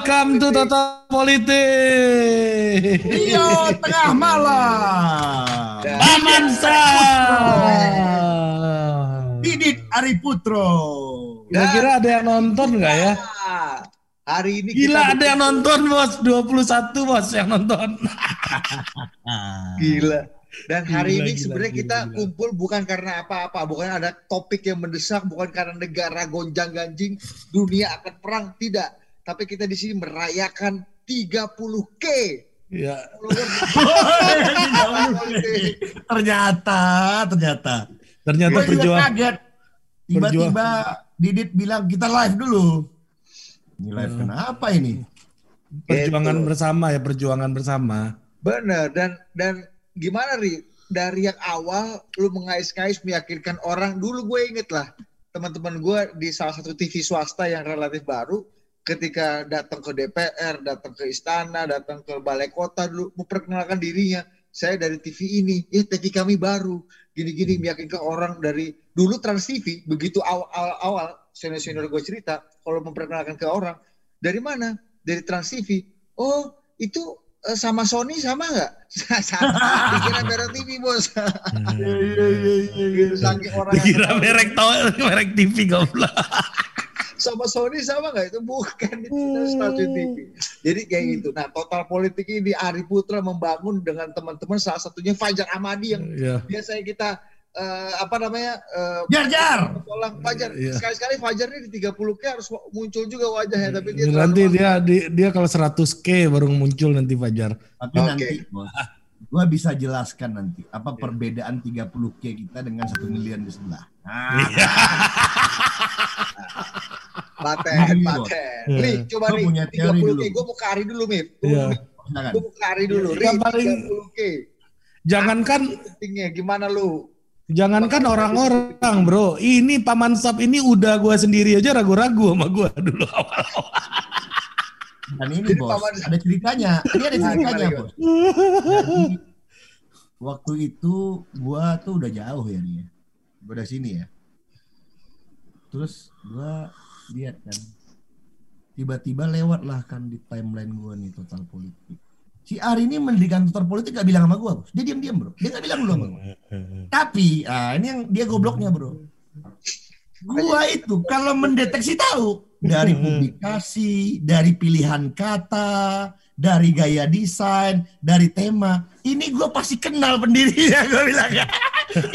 welcome to Total Politik. Rio tengah malam. Paman Didit Ari Putro. Kira-kira ada yang nonton nggak ya? Hari ini Gila kita ada yang nonton bos, 21 bos yang nonton. Gila. Dan hari Gila, ini sebenarnya kita gila. kumpul bukan karena apa-apa, bukan ada topik yang mendesak, bukan karena negara gonjang-ganjing, dunia akan perang, tidak. Tapi kita di sini merayakan 30K. Ya, ternyata, ternyata. ternyata Gue perjuangan kaget. Tiba-tiba Didit bilang kita live dulu. Ini live Hmm. kenapa ini? perjuangan Gitu. bersama ya, perjuangan bersama. Bener dan dan gimana ri dari yang awal lu mengais-ngais meyakinkan orang dulu gue inget lah teman-teman gue di salah satu TV swasta yang relatif baru ketika datang ke DPR, datang ke istana, datang ke balai kota dulu memperkenalkan dirinya saya dari TV ini, ya TV kami baru, gini-gini meyakinkan orang dari dulu Trans TV begitu awal-awal senior-senior gue cerita kalau memperkenalkan ke orang dari mana? Dari Trans TV. Oh itu eh, sama Sony sama nggak? sama. Dikira merek TV bos. Saking orang yang Dikira kenal, merek tau, merek TV goblok. Sama Sony sama nggak? Itu bukan itu stasiun TV. Jadi kayak gitu. Nah total politik ini Ari Putra membangun dengan teman-teman salah satunya Fajar Amadi yang Iya. biasanya kita eh, apa namanya eh, Jar Jar. tolong Fajar Iya. sekali-sekali Fajar ini di 30 k harus muncul juga wajahnya tapi dia nanti dia dia, dia kalau 100k baru muncul nanti Fajar. Tapi Oke. nanti gua bisa jelaskan nanti apa perbedaan 30K kita dengan satu miliar di sebelah. Nah, paten paten Iya. Nih coba nih punya teori 30 dulu. k gue mau ke Ari dulu Iya. silakan. gue mau ke Ari dulu Ri Yang paling 30 k jangankan pentingnya gimana lu jangankan orang-orang, Bro. Ini Paman Sap ini udah gua sendiri aja ragu-ragu sama gua dulu awal. Dan ini Jadi bos, paman- ada ceritanya. Ini ada Nah, ceritanya bos. Jadi waktu itu gua tuh udah jauh ya nih ya. Gua udah sini ya. Terus gua lihat kan. Tiba-tiba lewat lah kan di timeline gua nih total politik. Si Ari ini mendirikan total politik gak bilang sama gua bos. Dia diam-diam bro. Dia gak bilang dulu sama gua. Tapi ah, ini yang dia gobloknya bro. Gua itu kalau mendeteksi tahu dari publikasi, dari pilihan kata, dari gaya desain, dari tema. Ini gua pasti kenal pendirinya gua bilang.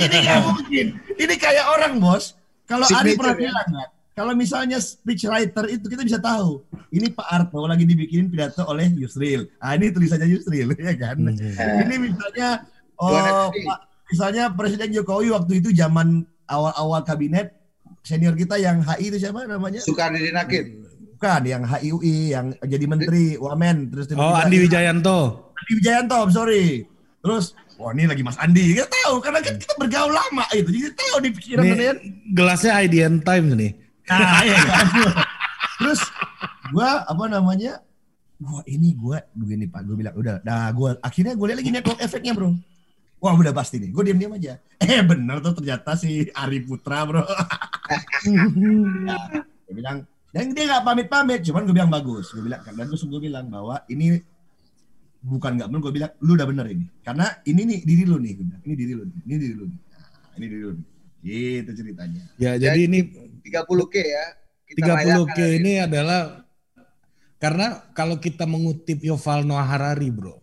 ini gak mungkin. Ini kayak orang bos. Kalau Ari pernah ya? bilang? Kalau misalnya speech writer itu kita bisa tahu. Ini Pak Arto lagi dibikinin pidato oleh Yusril. Ah ini tulisannya Yusril ya kan. Ini misalnya oh. Pak, misalnya Presiden Jokowi waktu itu zaman awal-awal kabinet senior kita yang HI itu siapa namanya? Dinakit Bukan, yang HIUI yang jadi menteri Wamen terus Oh, tiba-tiba- Andi Wijayanto. Andi Wijayanto, I'm sorry. Terus Wah ini lagi Mas Andi, kita tahu karena kan kita bergaul lama itu, jadi tahu di pikiran Ini kalian. gelasnya IDN Times nih. Nah, iya kan? Terus gua apa namanya? Wah ini gua begini Pak, gua bilang udah. Nah gua akhirnya gua lihat lagi network efeknya bro. Wah udah pasti nih, gua diam-diam aja. Eh bener tuh ternyata si Ari Putra bro. Nah, dia bilang dan dia nggak pamit-pamit, cuman gue bilang bagus. Gue bilang dan terus gue bilang bahwa ini bukan nggak benar, gue bilang lu udah bener ini. Karena ini nih diri lu nih, bilang. ini diri lu nih, ini diri lu nih. Nah, ini diri lu nih. Gitu ceritanya. Ya, jadi ini 30k ya kita 30K rayakan hari ini adalah karena kalau kita mengutip Yuval Noah Harari, Bro.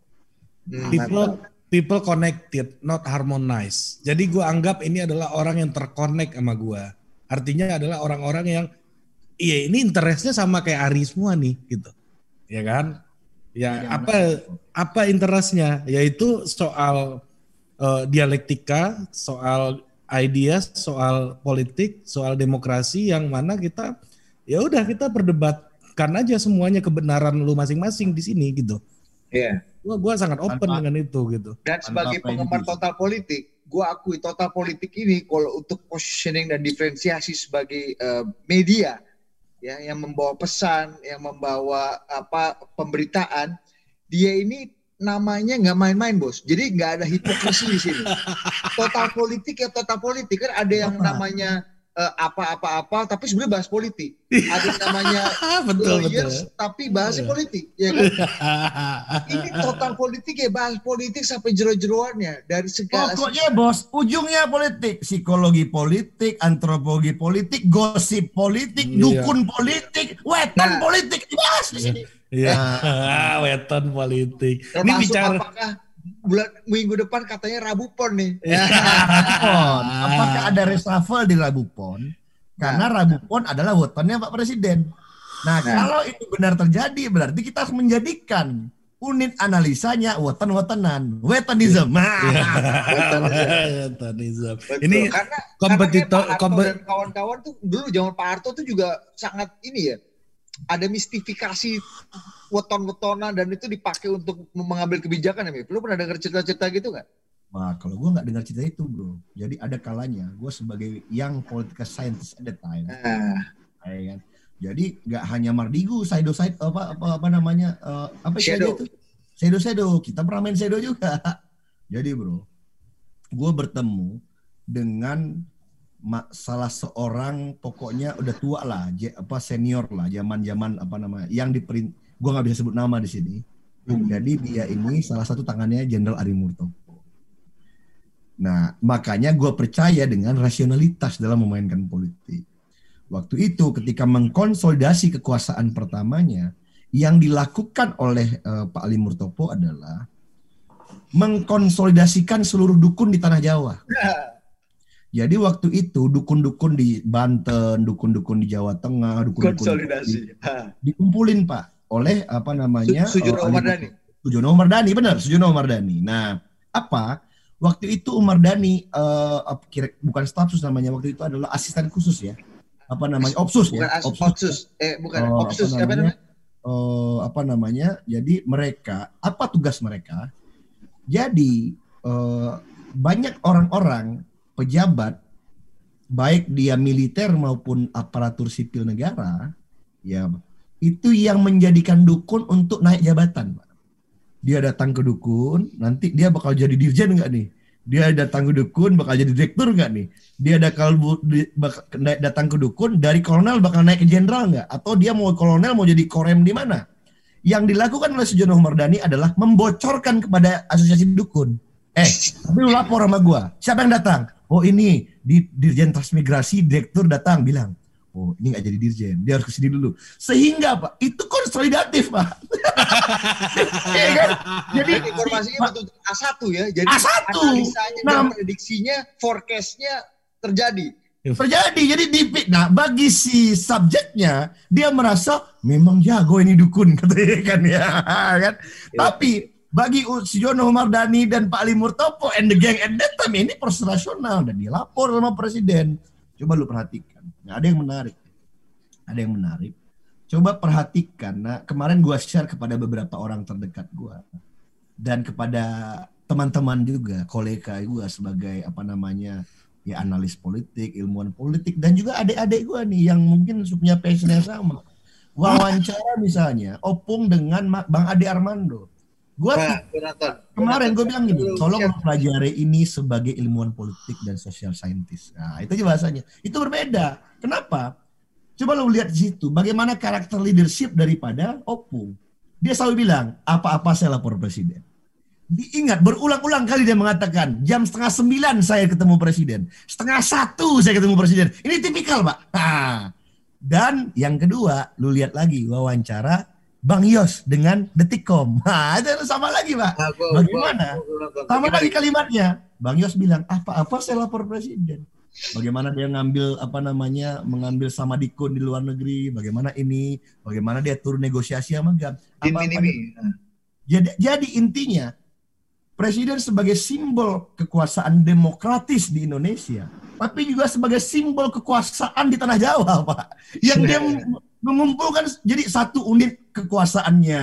Hmm, People mantap. people connected, not harmonized. Jadi gua anggap ini adalah orang yang terkonek sama gua. Artinya adalah orang-orang yang iya ini interestnya sama kayak Ari semua nih gitu. Ya kan? Ya Yang apa apa interestnya? Yaitu soal eh, dialektika, soal ideas, soal politik, soal demokrasi yang mana kita ya udah kita berdebatkan aja semuanya kebenaran lu masing-masing di sini gitu. Iya. Gua gua sangat open dengan itu gitu. Dan sebagai penggemar total politik, gue akui total politik ini kalau untuk positioning dan diferensiasi sebagai eh, media ya yang membawa pesan, yang membawa apa pemberitaan, dia ini namanya nggak main-main bos. Jadi nggak ada hipokrisi di sini. Total politik ya total politik kan ada yang Apa? namanya eh, apa-apa-apa tapi sebenarnya bahas politik. Ada yang namanya betul lawyers betul. tapi bahasnya politik, ya kan? Ini total politik ya, bahas politik sampai jero-jeroannya dari segala Pokoknya bos, ujungnya politik, psikologi politik, antropologi politik, gosip politik, Iya. dukun politik, weton Nah. politik dibahas di sini. Iya, Nah. weton politik. Ini termasuk bicara apakah bulan minggu depan katanya Rabu Pon nih. Ya. Pon. Apakah ada reshuffle di Rabu Pon? Karena Rabu Pon adalah wetonnya Pak Presiden. Nah, kalau itu benar terjadi, berarti kita harus menjadikan unit analisanya weton-wetonan, wetonism. Nah, Wetonism. Betul. Ini karena kompetitor- karena kawan-kawan tuh dulu zaman Pak Harto tuh juga sangat ini ya. Ada mistifikasi weton-wetonan dan itu dipakai untuk mengambil kebijakan ya, Mip? Lu pernah dengar cerita-cerita gitu nggak? Wah, kalau gue nggak dengar cerita itu, bro. Jadi ada kalanya gue sebagai young political scientist at the time, ya kan. Jadi nggak hanya Mardigu, Saido Said apa apa apa namanya eh, apa Shadow. itu? Shadow Shadow. Kita pernah main Shadow juga. Jadi bro, gue bertemu dengan salah seorang pokoknya udah tua lah, apa senior lah, zaman zaman apa namanya, yang diperin, gue nggak bisa sebut nama di sini. Jadi dia ini salah satu tangannya Jenderal Ari Murtoko. Nah, makanya gue percaya dengan rasionalitas dalam memainkan politik. Waktu itu ketika mengkonsolidasi kekuasaan pertamanya, yang dilakukan oleh eh, Pak Ali Murtopo adalah mengkonsolidasikan seluruh dukun di tanah Jawa. Jadi waktu itu dukun-dukun di Banten, dukun-dukun di Jawa Tengah, dukun-dukun di- konsolidasi. Ha. dikumpulin Pak oleh apa namanya Su- Sujono eh, Ali Mardani. Sujono Mardani benar Sujono Mardani. Nah apa waktu itu Umar Dhani eh, apa kira bukan stafsus namanya waktu itu adalah asisten khusus ya apa namanya opsus Bukan ya Otsus. Eh, bukan Oh, Opsus. apa Apa namanya? namanya? eh, apa namanya jadi mereka apa tugas mereka jadi eh, banyak orang-orang pejabat baik dia militer maupun aparatur sipil negara ya itu yang menjadikan dukun untuk naik jabatan dia datang ke dukun nanti dia bakal jadi dirjen nggak nih? Dia datang ke dukun bakal jadi direktur nggak nih? Dia bakal naik- datang ke dukun dari kolonel bakal naik ke jenderal nggak? Atau dia mau kolonel mau jadi korem di mana? Yang dilakukan oleh Sujono Mardani adalah membocorkan kepada asosiasi dukun. Eh tapi lu lapor sama gua. Siapa yang datang oh ini di dirjen transmigrasi direktur datang bilang oh ini nggak jadi dirjen dia harus ke sini dulu sehingga pak itu konsolidatif pak Iya kan? jadi Dan informasinya betul A1 ya. Jadi A1. analisanya dan Nah. prediksinya, forecastnya terjadi. terjadi jadi di nah bagi si subjeknya dia merasa memang jago ini dukun katanya kan ya kan tapi bagi Sujono Mardani dan Pak Ali Murtopo and the gang at that time ini proses rasional dan dia lapor sama presiden coba lu perhatikan nah, ada yang menarik ada yang menarik coba perhatikan nah kemarin gua share kepada beberapa orang terdekat gua dan kepada teman-teman juga kolega gua sebagai apa namanya ya analis politik, ilmuwan politik dan juga adik-adik gua nih yang mungkin punya passion yang sama. Wawancara misalnya Opung dengan Bang Ade Armando. Gua tuh Nah, Jonathan. kemarin gue bilang gini, tolong pelajari ini sebagai ilmuwan politik dan social scientist. Nah, itu aja bahasanya. Itu berbeda. Kenapa? Coba lu lihat di situ, bagaimana karakter leadership daripada Opung. Dia selalu bilang, apa-apa saya lapor presiden. Diingat, berulang-ulang kali dia mengatakan, jam setengah sembilan saya ketemu presiden. Setengah satu saya ketemu presiden. Ini tipikal, Pak. Nah, dan yang kedua, lu lihat lagi wawancara Bang Yos dengan Detikcom. Nah, itu sama lagi, Pak. Nah, gua- Bagaimana? gua- gua nonton. Sama lagi kalimatnya. Bang Yos bilang, apa-apa saya lapor presiden. Bagaimana dia ngambil apa namanya mengambil sama dikun di luar negeri, bagaimana ini, bagaimana dia turun negosiasi sama GAM. Nah, jadi, jadi intinya presiden sebagai simbol kekuasaan demokratis di Indonesia, tapi juga sebagai simbol kekuasaan di tanah Jawa, Pak. Yang dia meng- mengumpulkan jadi satu unit kekuasaannya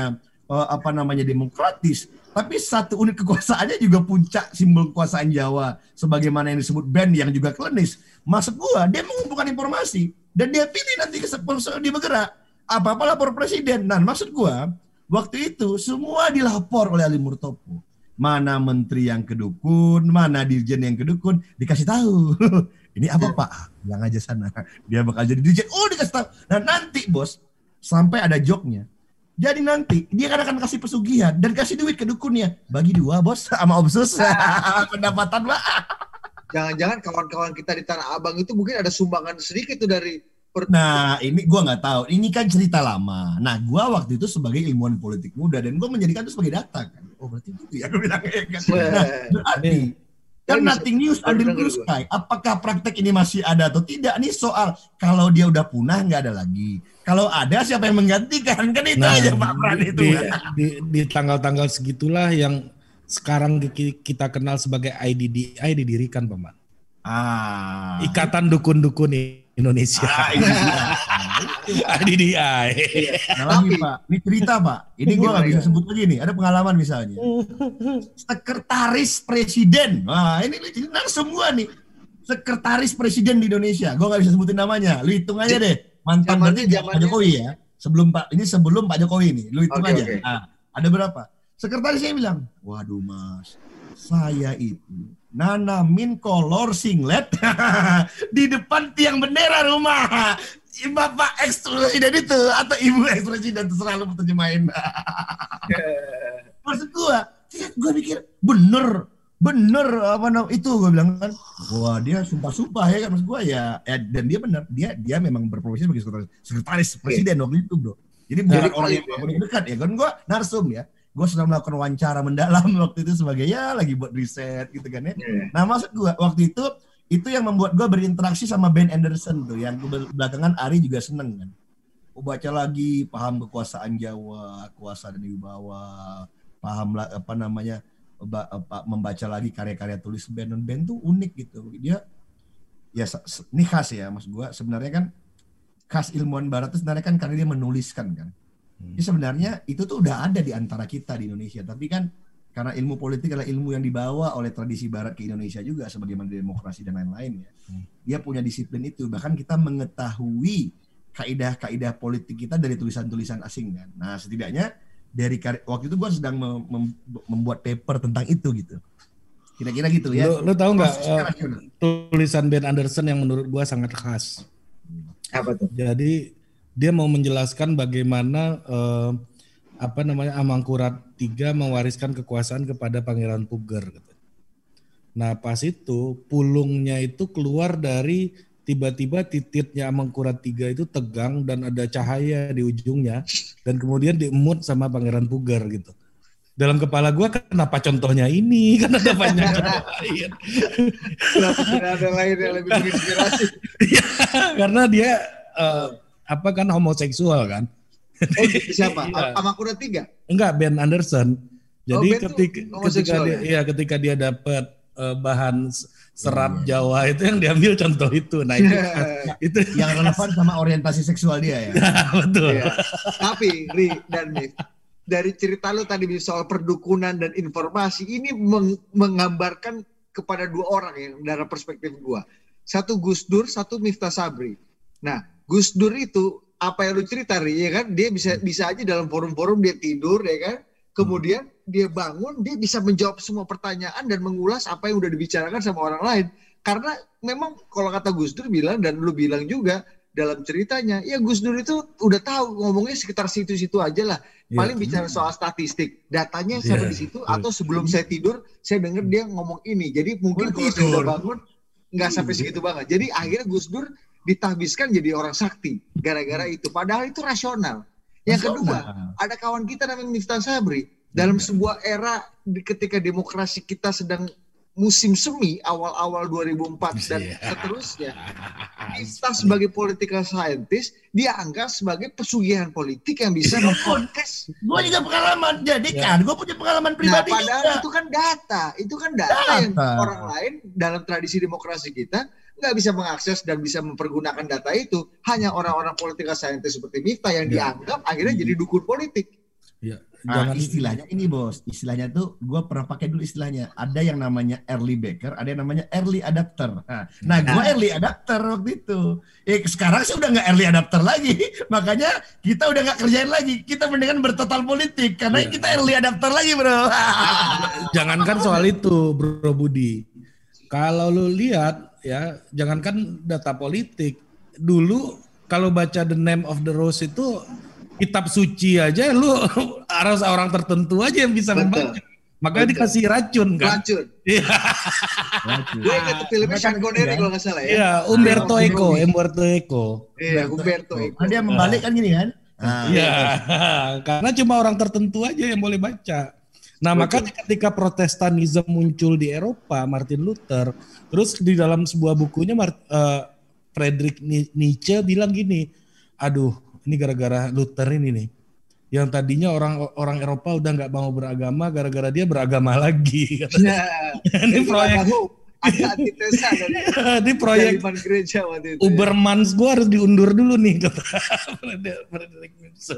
eh, apa namanya demokratis, tapi satu unit kekuasaannya juga puncak simbol kekuasaan Jawa sebagaimana yang disebut band yang juga klenis. Maksud gua dia mengumpulkan informasi dan dia pilih nanti ke dia bergerak apa-apa lapor presiden. Nah, maksud gua waktu itu semua dilapor oleh Ali Murtopo. mana menteri yang kedukun, mana dirjen yang kedukun, dikasih tahu. Ini apa Pak? Bilang aja sana. Dia bakal jadi dirjen. Oh dikasih tahu. Nah nanti bos, sampai ada joknya. Jadi nanti dia kan akan kasih pesugihan dan kasih duit ke dukunnya. Bagi dua bos sama obsus. Pendapatan Pak. Jangan-jangan kawan-kawan kita di Tanah Abang itu mungkin ada sumbangan sedikit tuh dari per- Nah, ini gua nggak tahu. Ini kan cerita lama. Nah, gua waktu itu sebagai ilmuwan politik muda dan gua menjadikan itu sebagai data kan. Oh, berarti gitu ya gua bilang ya kan. Nah, berarti kan Kan nothing news denger blue sky. Apakah praktek ini masih ada atau tidak? Ini soal kalau dia udah punah nggak ada lagi. Kalau ada siapa yang menggantikan? Kan itu Nah, aja Pak Pran itu. di, kan. di, di tanggal-tanggal segitulah yang sekarang ki- kita kenal sebagai IDDI didirikan, Paman. Ah. Ikatan Dukun-Dukun Indonesia. Ah, Nah. IDDI. Nah, lagi Tapi- Pak, ini cerita Pak. Ini gua nggak bisa sebut lagi nih. Ada pengalaman misalnya. Sekretaris Presiden. Wah, ini ini nah, semua nih. Sekretaris Presiden di Indonesia. Gua nggak bisa sebutin namanya. Lu hitung aja deh. Mantan berarti Pak Jokowi ya. Sebelum Pak, ini sebelum Pak Jokowi nih. Lu hitung Oke, aja. oke. Nah, ada berapa? Sekretarisnya bilang, waduh mas, saya itu nanamin kolor singlet di depan tiang bendera rumah. Bapak ex presiden itu atau ibu ex presiden terserah lu terjemahin. Maksud gua, gua mikir bener bener apa nam itu gua bilang kan wah dia sumpah-sumpah ya kan maksud gua ya, ya dan dia bener dia dia memang berprofesi sebagai sekretaris, sekretaris presiden waktu itu bro jadi bukan Jadi orang yang valid ya. paling dekat ya kan gua narsum ya gua sedang melakukan wawancara mendalam waktu itu sebagai ya lagi buat riset gitu kan ya Iya. Nah maksud gua waktu itu itu yang membuat gua berinteraksi sama Ben Anderson tuh yang belakangan Ari juga seneng kan. Gua baca lagi paham kekuasaan Jawa, kuasa dan wibawa, paham apa namanya membaca lagi karya-karya tulis Ben dan Ben tuh unik gitu. Dia ya ini khas ya mas gua sebenarnya kan khas ilmuwan barat itu sebenarnya kan karena dia menuliskan kan. Jadi sebenarnya itu tuh udah ada di antara kita di Indonesia, tapi kan karena ilmu politik adalah ilmu yang dibawa oleh tradisi barat ke Indonesia juga sebagaimana demokrasi dan lain-lain ya. Dia punya disiplin itu, bahkan kita mengetahui kaidah-kaidah politik kita dari tulisan-tulisan asing kan. Nah, setidaknya dari waktu itu gua sedang mem- mem- membuat paper tentang itu gitu. Kira-kira gitu ya. Lu, lu tahu nggak rasional. tulisan Ben Anderson yang menurut gua sangat khas. Apa tuh? Jadi dia mau menjelaskan bagaimana eh, apa namanya Amangkurat III mewariskan kekuasaan kepada Pangeran Puger. gitu. Nah pas itu pulungnya itu keluar dari tiba-tiba titiknya Amangkurat III itu tegang dan ada cahaya di ujungnya dan kemudian diemut sama Pangeran Puger gitu. Dalam kepala gua kenapa contohnya ini? Kan ada banyak contoh lain. Kenapa tidak ada lain yang lebih menginspirasi? Iya, karena dia eh, apa kan homoseksual kan. Oh, siapa? Iya. Amakura tiga. Enggak Ben Anderson. Jadi Oh, Ben tuh ketika ketika dia ya? iya ketika dia dapat eh, bahan serat Jawa itu yang diambil contoh itu. Nah itu itu yang relevan sama orientasi seksual dia ya. betul. Iya. Tapi Ri dan Mif, dari cerita lu tadi soal perdukunan dan informasi ini meng- menggambarkan kepada dua orang yang dari perspektif gua. Satu Gus Dur, satu Miftah Sabri. Nah, Gus Dur itu apa yang lu cerita Ri, ya kan? Dia bisa bisa aja dalam forum-forum dia tidur ya kan? Kemudian dia bangun, dia bisa menjawab semua pertanyaan dan mengulas apa yang udah dibicarakan sama orang lain. Karena memang kalau kata Gus Dur bilang dan lu bilang juga dalam ceritanya, ya Gus Dur itu udah tahu ngomongnya sekitar situ-situ aja lah. Iya. Paling bicara soal statistik, datanya sampai Iya, di situ betul. atau sebelum saya tidur saya denger dia ngomong ini. Jadi mungkin Oh, kalau saya tidur. udah bangun nggak sampai segitu banget. Jadi akhirnya Gus Dur ditahbiskan jadi orang sakti gara-gara itu. Padahal itu rasional. Yang kedua, ada kawan kita namanya Miftah Sabri dalam Iya. sebuah era ketika demokrasi kita sedang musim semi awal-awal 2004 dan Iya. seterusnya Miftah sebagai political scientist dianggap sebagai pesugihan politik yang bisa Iya. mengkontes Gue juga pengalaman, jadi kan gue punya pengalaman Nah, pribadi padahal juga. itu kan data, itu kan data, yang Data. orang lain dalam tradisi demokrasi kita nggak bisa mengakses dan bisa mempergunakan data itu. Hanya orang-orang political scientist seperti Miftah yang Ya. dianggap akhirnya jadi dukun politik. Ya, Nah, jangan istilahnya ini bos, istilahnya tuh gue pernah pakai dulu istilahnya. Ada yang namanya early backer, ada yang namanya early adapter. Nah, nah gue early adapter waktu itu. Eh sekarang sih udah nggak early adapter lagi, makanya kita udah nggak kerjain lagi. Kita mendingan bertotal politik karena Iya. kita early adapter lagi bro. jangankan soal itu, Bro Budi. Kalau lu lihat ya, jangankan data politik. Dulu kalau baca The Name of the Rose itu kitab suci aja lu harus orang tertentu aja yang bisa Betul. membaca. Makanya Betul. dikasih racun kan. Racun. Iya, Gue inget tuh filmnya Sean Connery kan, kalau nggak salah ya. iya, Umberto Ah, Eco, Umberto Umberto Eco. Iya, Umberto Eco. Nah, dia membalik kan gini kan? Nah, Iya, karena cuma orang tertentu aja yang boleh baca. Nah, Betul. makanya ketika Protestanisme muncul di Eropa, Martin Luther, terus di dalam sebuah bukunya Mart- eh, Friedrich Ni- Nietzsche bilang gini, aduh, ini gara-gara Luther ini nih. Yang tadinya orang orang Eropa udah nggak mau beragama gara-gara dia beragama lagi. Nah, ini proyek ada antitesa dari ini proyek gereja waktu itu. ya. Ubermans gua harus diundur dulu nih kata Nietzsche.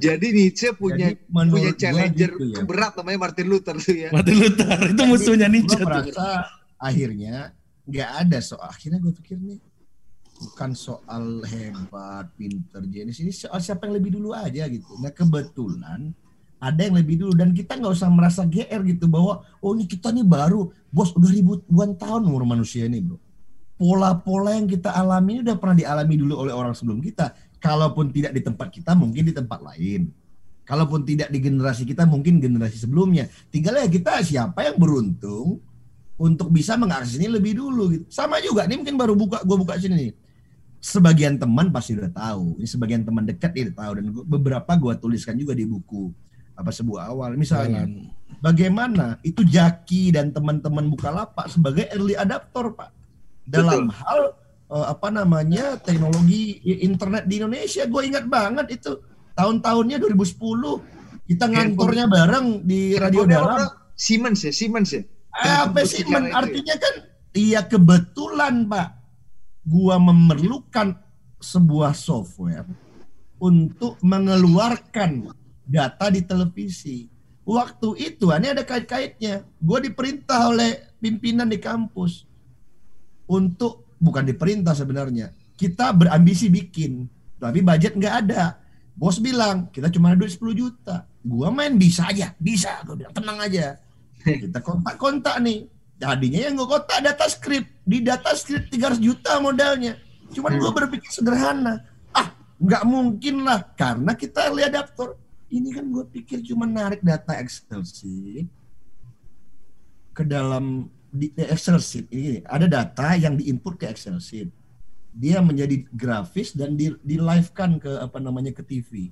Jadi Nietzsche punya Jadi punya challenger gitu ya. keberat namanya Martin Luther tuh ya. Martin Luther itu musuhnya Nietzsche gue tuh. merasa akhirnya nggak ada soal akhirnya gue pikir nih bukan soal hebat pinter jenis ini soal siapa yang lebih dulu aja gitu nah kebetulan ada yang lebih dulu dan kita nggak usah merasa gr gitu bahwa oh ini kita nih baru bos udah ribuan tahun umur manusia ini bro pola-pola yang kita alami ini udah pernah dialami dulu oleh orang sebelum kita kalaupun tidak di tempat kita mungkin di tempat lain. Kalaupun tidak di generasi kita mungkin generasi sebelumnya. Tinggal ya kita siapa yang beruntung untuk bisa mengakses ini lebih dulu gitu. Sama juga nih mungkin baru buka gua buka sini nih. Sebagian teman pasti udah tahu. Ini sebagian teman dekat dia udah tahu. Dan gua- beberapa gua tuliskan juga di buku apa sebuah awal. Misalnya bagaimana itu Jaki dan teman-teman Bukalapak sebagai early adapter Pak. Dalam hal eh, apa namanya teknologi internet di Indonesia gue ingat banget itu tahun-tahunnya 2010 kita ngantornya bareng di radio dalam apa? Siemens ya, Siemens ya. apa secara men itu ya. artinya kan iya kebetulan Pak gua memerlukan sebuah software untuk mengeluarkan data di televisi. Waktu itu ini ada kait-kaitnya. Gue diperintah oleh pimpinan di kampus untuk bukan diperintah sebenarnya. Kita berambisi bikin, tapi budget nggak ada. Bos bilang kita cuma ada duit 10 juta. Gua main bisa aja, bisa. Gue bilang tenang aja. Kita kontak-kontak nih. Tadinya yang gue kontak data script. Di data script 300 juta modalnya. Cuman gue berpikir sederhana. Ah, nggak mungkin lah. Karena kita early adapter. Ini kan gue pikir cuma narik data Excel sheet ke dalam di Excel sheet ini ada data yang diinput ke Excel sheet. Dia menjadi grafis dan di, di live kan ke apa namanya ke TV.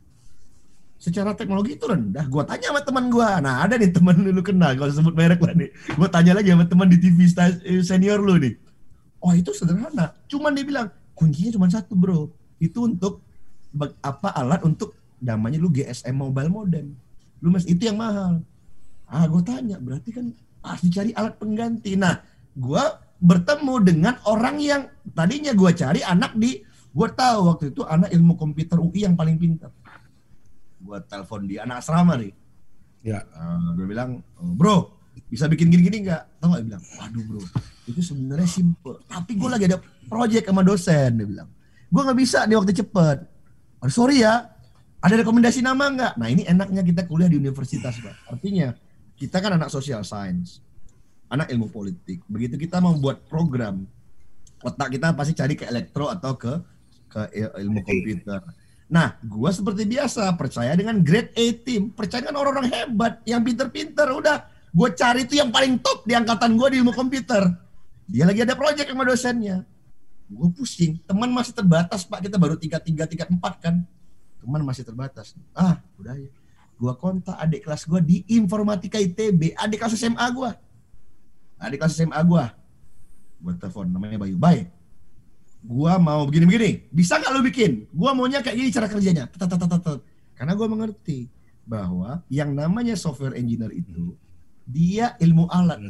Secara teknologi itu rendah. Gua tanya sama teman gua. Nah, ada nih teman lu kenal kalau sebut merek lah nih. Gua tanya lagi sama teman di TV eh, senior lu nih. Oh, itu sederhana. Cuman dia bilang, kuncinya cuma satu, Bro. Itu untuk apa alat untuk namanya lu GSM mobile modem. Lu mas itu yang mahal. Ah, gue tanya, berarti kan harus dicari alat pengganti. Nah, gue bertemu dengan orang yang tadinya gue cari anak di, gue tahu waktu itu anak ilmu komputer UI yang paling pintar. Gue telepon dia anak asrama nih. Ya. gue bilang, "Oh, bro, bisa bikin gini-gini nggak? Tahu nggak? Bilang, waduh bro, itu sebenarnya simple. Tapi gue lagi ada project sama dosen, dia bilang. Gue nggak bisa nih waktu cepet. Aduh, sorry ya, ada rekomendasi nama nggak? Nah ini enaknya kita kuliah di universitas, Pak. Artinya, kita kan anak social science, anak ilmu politik. Begitu kita mau buat program, otak kita pasti cari ke elektro atau ke ke il- ilmu komputer. Nah, gua seperti biasa percaya dengan grade A team, percaya dengan orang-orang hebat yang pinter-pinter. Udah, gue cari itu yang paling top di angkatan gue di ilmu komputer. Dia lagi ada project sama dosennya. Gue pusing, teman masih terbatas pak, kita baru tingkat tiga, tingkat empat kan. Teman masih terbatas. Ah, udah ya. Gua kontak adik kelas gua di informatika ITB, adik kelas SMA gua. Adik kelas SMA gua. Gua telepon namanya Bayu. Baik, gua mau begini-begini. Bisa nggak lu bikin? Gua maunya kayak gini cara kerjanya. Karena gua mengerti bahwa yang namanya software engineer itu dia ilmu alat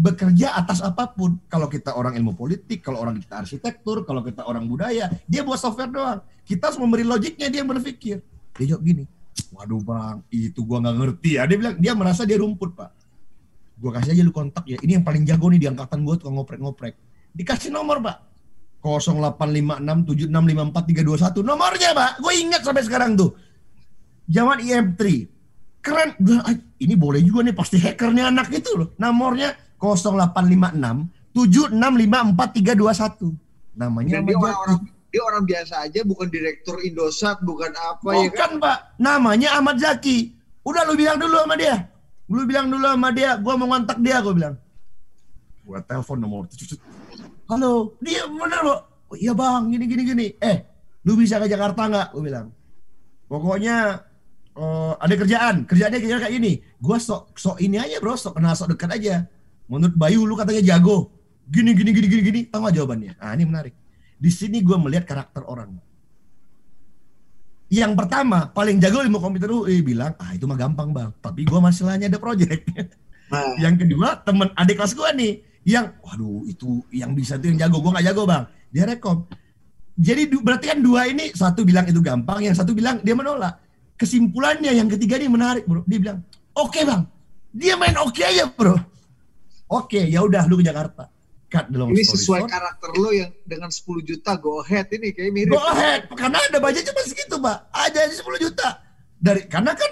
bekerja atas apa pun. Kalau kita orang ilmu politik, kalau orang kita arsitektur, kalau kita orang budaya, dia buat software doang. Kita harus memberi logiknya dia berpikir. Dia jawab gini, Waduh bang, itu gua nggak ngerti ya. Dia bilang dia merasa dia rumput pak. Gua kasih aja lu kontak ya. Ini yang paling jago nih di angkatan gua tukang ngoprek-ngoprek. Dikasih nomor pak. 0856765431 nomornya pak. Gue ingat sampai sekarang tuh. Zaman IM3. Keren. Gua, "Ay, ini boleh juga nih pasti hackernya anak itu loh. Nomornya 0856 765431. Namanya Dan dia orang-orang dia orang biasa aja, bukan direktur Indosat, bukan apa ya kan? Bukan pak, namanya Ahmad Zaki. Udah lu bilang dulu sama dia. Lu bilang dulu sama dia, gua mau ngontak dia, gua bilang. Gua telepon nomor. Halo, dia bener lo. Oh, iya bang, gini gini gini. Eh, lu bisa ke Jakarta nggak? Gua bilang. Pokoknya eh, ada kerjaan, kerjaannya kira kayak ini. Gua sok sok ini aja bro, sok kenal sok dekat aja. Menurut Bayu lu katanya jago. Gini gini gini gini gini. Tahu jawabannya? Ah ini menarik. Di sini gua melihat karakter orang. Yang pertama, paling jago ilmu komputer UI bilang, ah itu mah gampang bang. Tapi gua masalahnya ada project. Nah, yang kedua, temen adik kelas gua nih, yang, waduh itu yang bisa tuh yang jago. Gua nggak jago bang. Dia rekom. Jadi berarti kan dua ini, satu bilang itu gampang, yang satu bilang dia menolak. Kesimpulannya yang ketiga ini menarik bro. Dia bilang, oke bang. Dia main oke aja bro. Oke, ya udah lu ke Jakarta. Cut the long ini story sesuai short. karakter lo yang dengan 10 juta go ahead ini kayak mirip. Go ahead, karena ada budget cuma segitu, Pak. Aja aja 10 juta. Dari karena kan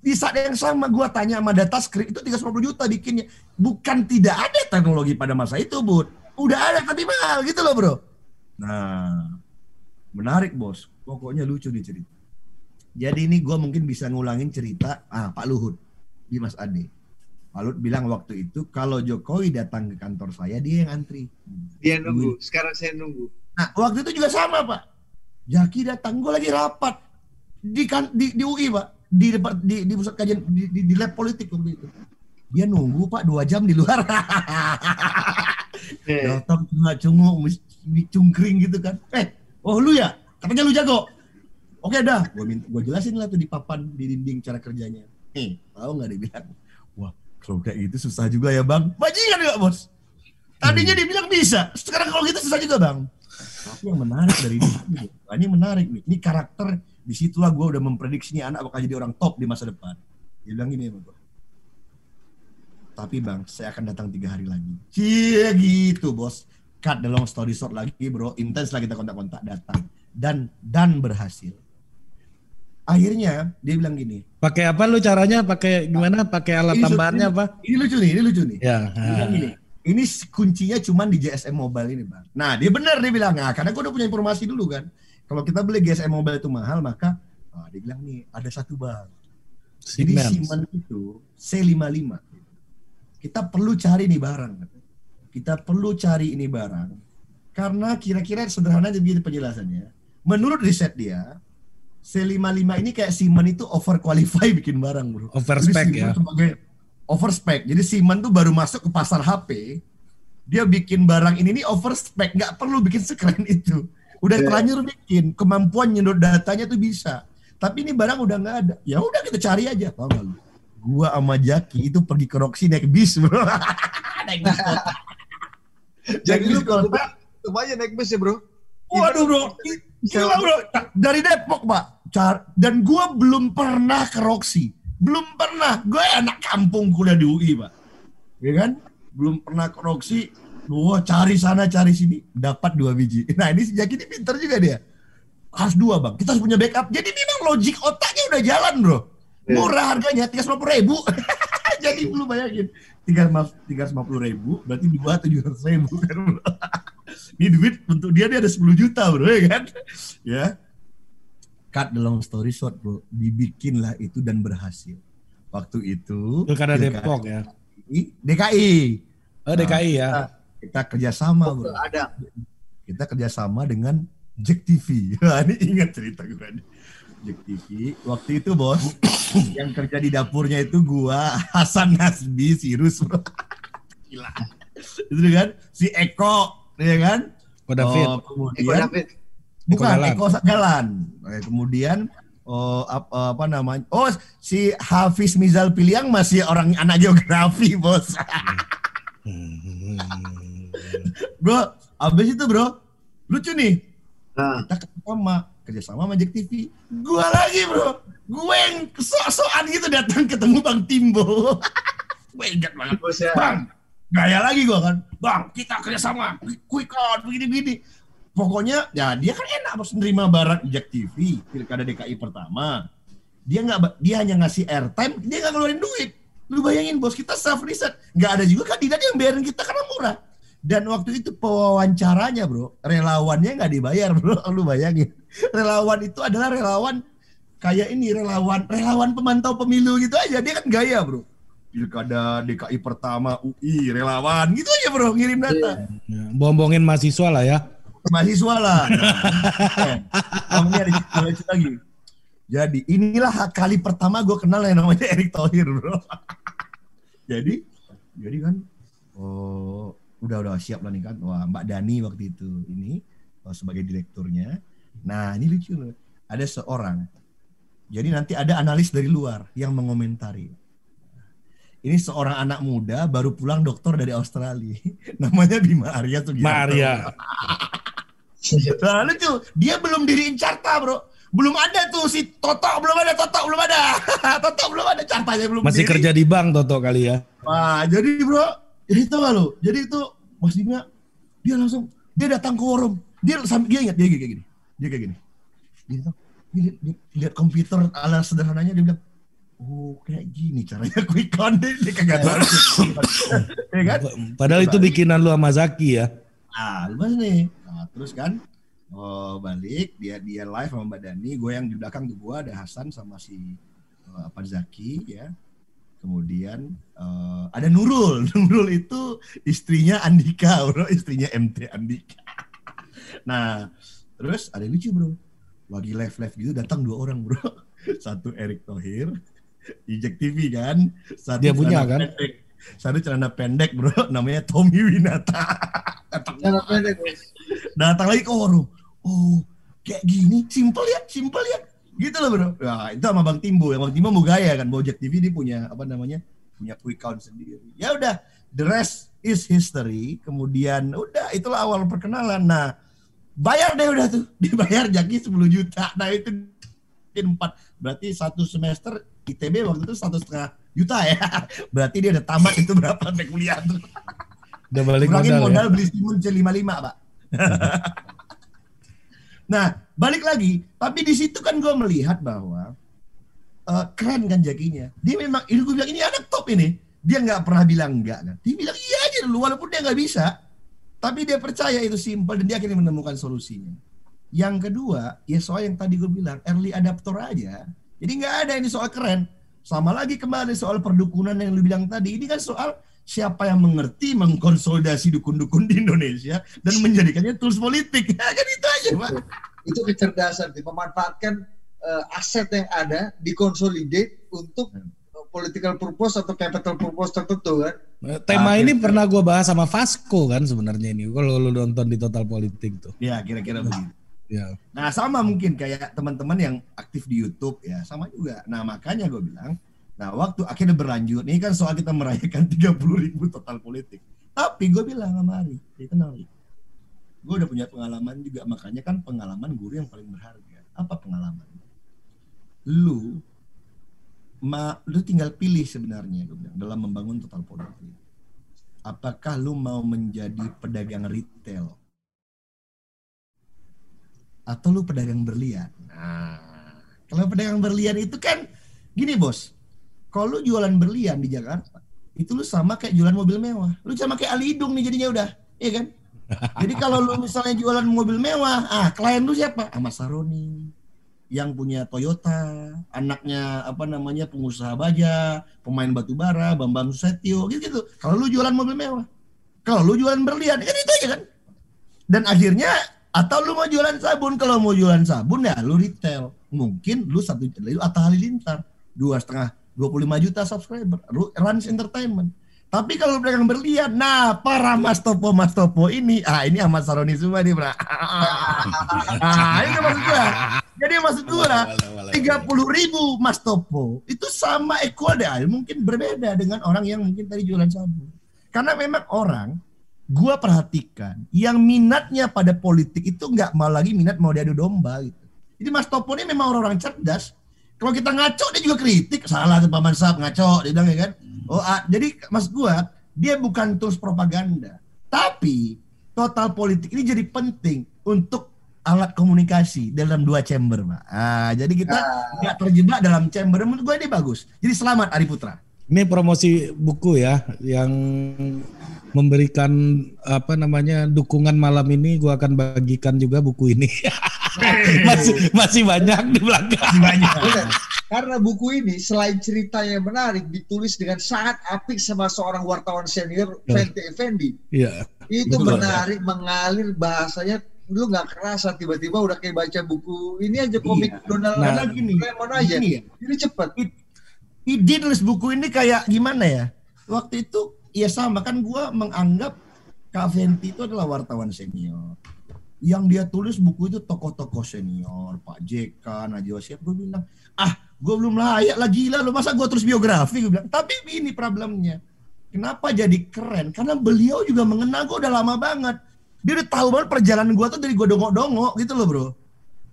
di saat yang sama gua tanya sama data script itu 350 juta bikinnya. Bukan tidak ada teknologi pada masa itu, Bud. Udah ada tapi mahal gitu loh, Bro. Nah, menarik, Bos. Pokoknya lucu nih cerita. Jadi ini gua mungkin bisa ngulangin cerita ah Pak Luhut di Mas Ade. Pak Luhut bilang waktu itu kalau Jokowi datang ke kantor saya dia yang antri. Dia nunggu. Sekarang saya nunggu. Nah, waktu itu juga sama, Pak. Jaki datang, gue lagi rapat di kan di, di UI, Pak. Di depan di, di pusat kajian di, di, di lab politik waktu itu. Dia nunggu, Pak, dua jam di luar. Eh, Datang cunga-cungu, dicungkring gitu kan. Eh, oh lu ya? Katanya lu jago. Oke dah, gue jelasin lah tuh di papan di dinding cara kerjanya. Eh, tahu nggak dia bilang? Wah, kalau kayak gitu susah juga ya bang. Bajingan nggak bos? Tadinya dibilang bisa, sekarang kalau gitu susah juga bang. Tapi yang menarik dari ini, ini menarik nih. Ini karakter di situlah gue udah memprediksi nih anak bakal jadi orang top di masa depan. Dia bilang gini sama gue. Tapi bang, saya akan datang tiga hari lagi. Cie gitu bos. Cut the long story short lagi bro. Intens lah kita kontak-kontak datang. Dan dan berhasil. Akhirnya dia bilang gini. Pakai apa lu caranya? Pakai gimana? Pakai alat Ini tambahannya ini- apa? Ini lucu nih, ini lucu nih. Ya. Dia bilang gini, ini kuncinya cuman di GSM Mobile ini bang. Nah dia benar dia bilang, nah, karena gue udah punya informasi dulu kan. Kalau kita beli GSM Mobile itu mahal maka ah, dia bilang nih ada satu bang. Jadi. Siemens itu C55. Kita perlu cari nih barang. Kita perlu cari ini barang. Karena kira-kira sederhana begini penjelasannya. Menurut riset dia, C55 ini kayak Siemens itu over qualify bikin barang bro. Overspec Jadi ya. Sebagai overspec. Jadi Siemens tuh baru masuk ke pasar HP, dia bikin barang ini nih overspec, nggak perlu bikin sekeren itu. Udah Iya. terlanjur bikin, kemampuan nyedot datanya tuh bisa. Tapi ini barang udah nggak ada. Ya udah kita cari aja, tau gak lu? Gua sama Jaki itu pergi ke Roxy naik bis, bro. naik bis kota. Jadi lu kalau aja naik bus ya bro. Waduh bro, gila bro. Dari Depok pak, Car dan gua belum pernah ke Roxy, belum pernah. Gue anak kampung kuliah di UI pak, ya kan? Belum pernah ke Roxy, gua cari sana cari sini, dapat dua biji. Nah ini sejak ini pinter juga dia. Harus dua bang, kita harus punya backup. Jadi memang logik otaknya udah jalan bro. Murah harganya tiga ribu. Jadi lu bayangin tiga ratus puluh ribu berarti dua tujuh ratus ribu kan bro. Ini duit untuk dia dia ada 10 juta bro ya kan? Ya. Cut the long story short bro. Dibikin lah itu dan berhasil. Waktu itu Pilkada DKI Depok ya. DKI. Oh DKI ya. kita, kita kerjasama bro. Ada. kita kerjasama dengan Jack TV ini ingat cerita gue nih. Jack TV waktu itu bos yang kerja di dapurnya itu gua Hasan Nasbi Sirus bro. Gila. Itu kan? Si Eko ya kan Ko David. Oh, Eko kemudian David. bukan Galan. Eko Galan Eh, kemudian oh apa, apa namanya oh si Hafiz Mizal Piliang masih orang anak geografi bos bro abis itu bro lucu nih Nah, kita kerjasama kerjasama sama Jack TV gua lagi bro gue yang sok-sokan gitu datang ketemu Bang Timbo. gue ingat banget. Bos ya. Bang, gaya lagi gue kan. Bang, kita kerjasama. Quick out, begini-begini. Pokoknya, ya dia kan enak bos nerima barang Jack TV, pilkada DKI pertama. Dia nggak, dia hanya ngasih airtime, dia nggak ngeluarin duit. Lu bayangin bos, kita self riset. Nggak ada juga kandidat yang bayarin kita karena murah. Dan waktu itu pewawancaranya bro, relawannya nggak dibayar bro, lu bayangin. Relawan itu adalah relawan kayak ini relawan relawan pemantau pemilu gitu aja dia kan gaya bro pilkada DKI pertama UI relawan. Gitu aja bro ngirim data. Ya, Bombongin mahasiswa lah ya. mahasiswa lah. Nah, ini ada ada lagi. Jadi inilah kali pertama gue kenal yang namanya Erick Thohir bro. Jadi jadi kan oh udah udah siap lah nih kan. Wah Mbak Dani waktu itu ini oh, sebagai direkturnya. Nah ini lucu loh. Ada seorang. Jadi nanti ada analis dari luar yang mengomentari. Ini seorang anak muda baru pulang dokter dari Australia. Namanya Bima Arya tuh. Maria. Nah, lucu. Dia belum diriin carta, bro. Belum ada tuh si Toto, belum ada Toto, belum ada. Toto belum ada cartanya belum Masih berdiri. kerja di bank Toto kali ya. Wah, jadi bro, jadi itu gak lo? Jadi itu Mas Bima, dia langsung dia datang ke forum. Dia sampai dia ingat dia kayak gini. Dia kayak gini. Dia, tuh, dia, lihat- dia lihat komputer ala sederhananya dia bilang, "Oh, kayak gini caranya quick count." Dia, dia kagak tahu. ya kan? Padahal itu bikinan lu sama Zaki ya. Ah, lepas nih. Nah, terus kan oh, balik dia dia live sama Mbak Dani, gue yang di belakang tuh gue ada Hasan sama si uh, apa Zaki ya. Kemudian eh, ada Nurul. Nurul itu istrinya Andika, bro, istrinya MT Andika. Nah, terus ada lucu, bro. Lagi live-live gitu datang dua orang, bro. Satu Erick Thohir, Ijek TV kan. Satu Dia punya, celana kan? Pendek. Satu celana pendek, bro. Namanya Tommy Winata. Jangan pendek, datang lagi ke warung. Oh, kayak gini, simple ya, simple ya. Gitu loh bro. Nah, itu sama Bang Timbo. Yang Bang Timbo mau gaya kan. Bojek TV dia punya apa namanya? Punya quick count sendiri. Ya udah, the rest is history. Kemudian udah itulah awal perkenalan. Nah, bayar deh udah tuh. Dibayar Jaki 10 juta. Nah, itu empat. Berarti satu semester ITB waktu itu satu setengah juta ya. Berarti dia udah tamat itu berapa sampai kuliah tuh. Udah balik kurangin modal, modal ya. beli Simun C55 pak. Nah balik lagi. Tapi di situ kan gue melihat bahwa eh, keren kan jakinya dia memang ini gue bilang ini anak top ini. Dia nggak pernah bilang enggak kan. Dia bilang iya aja dulu walaupun dia nggak bisa tapi dia percaya itu simpel dan dia akhirnya menemukan solusinya yang kedua ya soal yang tadi gue bilang early adapter aja jadi nggak ada ini soal keren sama lagi kembali soal perdukunan yang lu bilang tadi ini kan soal siapa yang mengerti mengkonsolidasi dukun-dukun di Indonesia dan menjadikannya tools politik ya kan itu aja pak Itu kecerdasan, sih. memanfaatkan eh, aset yang ada, dikonsolidate untuk Hmm. eh, political purpose atau capital purpose tertentu kan. Tema Ah, ini gitu. pernah gue bahas sama Vasco kan sebenarnya ini. Kalau lu nonton di Total Politik tuh. ya kira-kira begitu Ya. Nah sama mungkin kayak teman-teman yang aktif di YouTube ya sama juga. Nah makanya gue bilang, nah waktu akhirnya berlanjut, ini kan soal kita merayakan 30 ribu total politik. Tapi gue bilang sama Ari, "Ya, kenal Ari. Gue udah punya pengalaman juga, makanya kan pengalaman guru yang paling berharga. Apa pengalaman? Lu, ma, lu tinggal pilih sebenarnya gue bilang dalam membangun total politik. Apakah lu mau menjadi pedagang retail atau lu pedagang berlian. Nah, kalau pedagang berlian itu kan gini bos, kalau lu jualan berlian di Jakarta, itu lu sama kayak jualan mobil mewah. Lu sama kayak Ali Hidung nih jadinya udah, iya kan? Jadi kalau lu misalnya jualan mobil mewah, ah klien lu siapa? Ahmad Saroni yang punya Toyota, anaknya apa namanya pengusaha baja, pemain batu bara, Bambang Susetio, gitu gitu. Kalau lu jualan mobil mewah, kalau lu jualan berlian, kan itu aja kan? Dan akhirnya atau lu mau jualan sabun? Kalau mau jualan sabun ya lu retail. Mungkin lu satu lu Atta Halilintar. Dua setengah 25 juta subscriber. Ru- Rans Entertainment. Tapi kalau pedagang berlian nah para mas topo mas topo ini ah ini Ahmad Saroni semua nih bra. Ah ini maksud gua. Jadi maksud gua tiga puluh ribu mas topo itu sama equal deh mungkin berbeda dengan orang yang mungkin tadi jualan sabun. Karena memang orang gua perhatikan yang minatnya pada politik itu nggak mau lagi minat mau diadu domba gitu. Jadi Mas Topo ini memang orang-orang cerdas. kalau kita ngaco dia juga kritik. Salah Pak Mansap ngaco dia bilang ya kan. Oh ah, jadi mas gua dia bukan terus propaganda. Tapi total politik ini jadi penting untuk alat komunikasi dalam dua chamber pak. Ah, jadi kita nggak terjebak dalam chamber. Menurut gue ini bagus. Jadi selamat Ari Putra Ini promosi buku ya yang memberikan apa namanya dukungan malam ini gua akan bagikan juga buku ini. masih masih banyak di belakang. banyak. Karena buku ini selain ceritanya menarik ditulis dengan sangat apik sama seorang wartawan senior Fenty Effendi. Iya. Itu Betul. menarik mengalir bahasanya lu nggak kerasa tiba-tiba udah kayak baca buku ini aja komik Iya. Donald Nah, gini Lemon aja. gini ya Ini cepet. Ide nulis buku ini kayak gimana ya? Waktu itu ya sama kan gua menganggap Kak Fenty itu adalah wartawan senior. Yang dia tulis buku itu tokoh-tokoh senior, Pak JK, Najwa Shihab. Gue bilang, ah gue belum layak lah gila lo masa gue terus biografi gue bilang. Tapi ini problemnya. Kenapa jadi keren? Karena beliau juga mengenal gue udah lama banget. Dia udah tahu banget perjalanan gue tuh dari gue dongok-dongok gitu loh bro.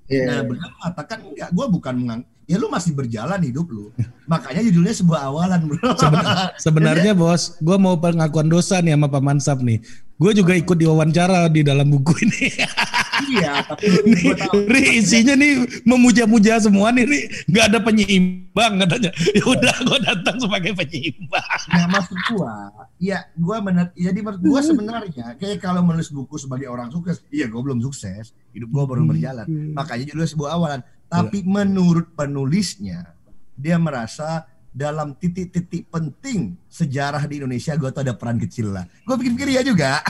Iya. Nah, beliau mengatakan enggak, gue bukan mengang, ya lu masih berjalan hidup lu. Makanya judulnya sebuah awalan, bro. Seben- sebenarnya bos, gua mau pengakuan dosa nih sama Pak Mansap nih. Gue juga ikut diwawancara di dalam buku ini. iya, tapi nih, gue. Ri, isinya nih memuja-muja semua nih, Ri. Nggak ada penyeimbang katanya. Ya udah, gue datang sebagai penyeimbang. Nah, maksud gua, ya gua benar, jadi menurut gua sebenarnya kayak kalau menulis buku sebagai orang sukses, iya gua belum sukses, hidup gua baru berjalan. Makanya judulnya sebuah awalan. Tapi menurut penulisnya, dia merasa dalam titik-titik penting sejarah di Indonesia gua tuh ada peran kecil lah. Gua pikir-pikir ya juga.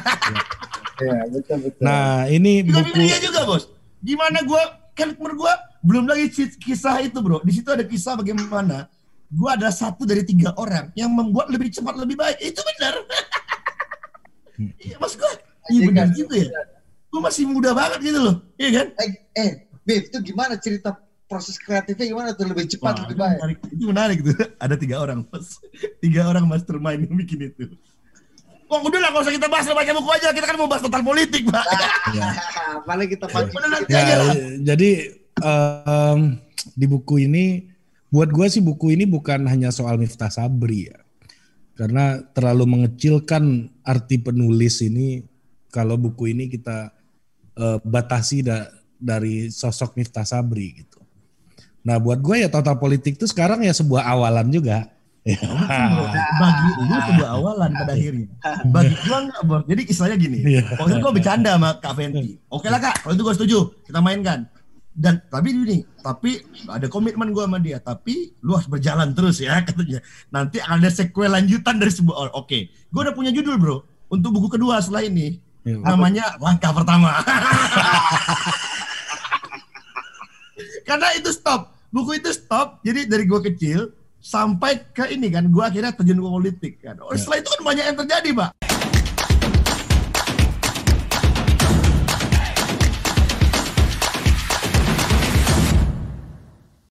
Iya, betul betul. Nah, ini buku pikir iya juga, Bos. Gimana gua kan menurut gua belum lagi kisah itu, Bro. Di situ ada kisah bagaimana gua adalah satu dari tiga orang yang membuat lebih cepat lebih baik. Itu benar. Iya, Mas gua. Iya benar juga ya. Gua masih muda banget gitu loh. Iya kan? eh, eh, Beb, itu gimana cerita proses kreatifnya gimana tuh lebih cepat Wah, lebih itu baik? menarik. Itu menarik tuh. Ada tiga orang, Mas. Tiga orang mastermind yang bikin itu. Wah, udah lah, gak usah kita bahas baca buku aja. Kita kan mau bahas total politik, Pak. Paling kita pancing. Nanti Ya, aja lah. jadi em, di buku ini, buat gue sih buku ini bukan hanya soal Miftah Sabri ya, karena terlalu mengecilkan arti penulis ini. Kalau buku ini kita eh, batasi da- dari sosok Miftah Sabri gitu. Nah, buat gue ya total politik itu sekarang ya sebuah awalan juga. Ya. bagi lu sebuah awalan pada akhirnya. Bagi gua enggak, Bos. Jadi istilahnya gini. Iya. Waktu itu gua bercanda sama Kak Fenty. Oke lah Kak, kalau itu gua setuju. Kita mainkan. Dan tapi ini, tapi ada komitmen gua sama dia. Tapi lu harus berjalan terus ya katanya. Nanti ada sequel lanjutan dari sebuah oh, Oke, gua udah punya judul bro untuk buku kedua setelah ini. Iya. Namanya langkah pertama. Karena itu stop. Buku itu stop. Jadi dari gua kecil sampai ke ini kan, gua akhirnya terjun ke politik kan. Oh, setelah itu kan banyak yang terjadi, Pak.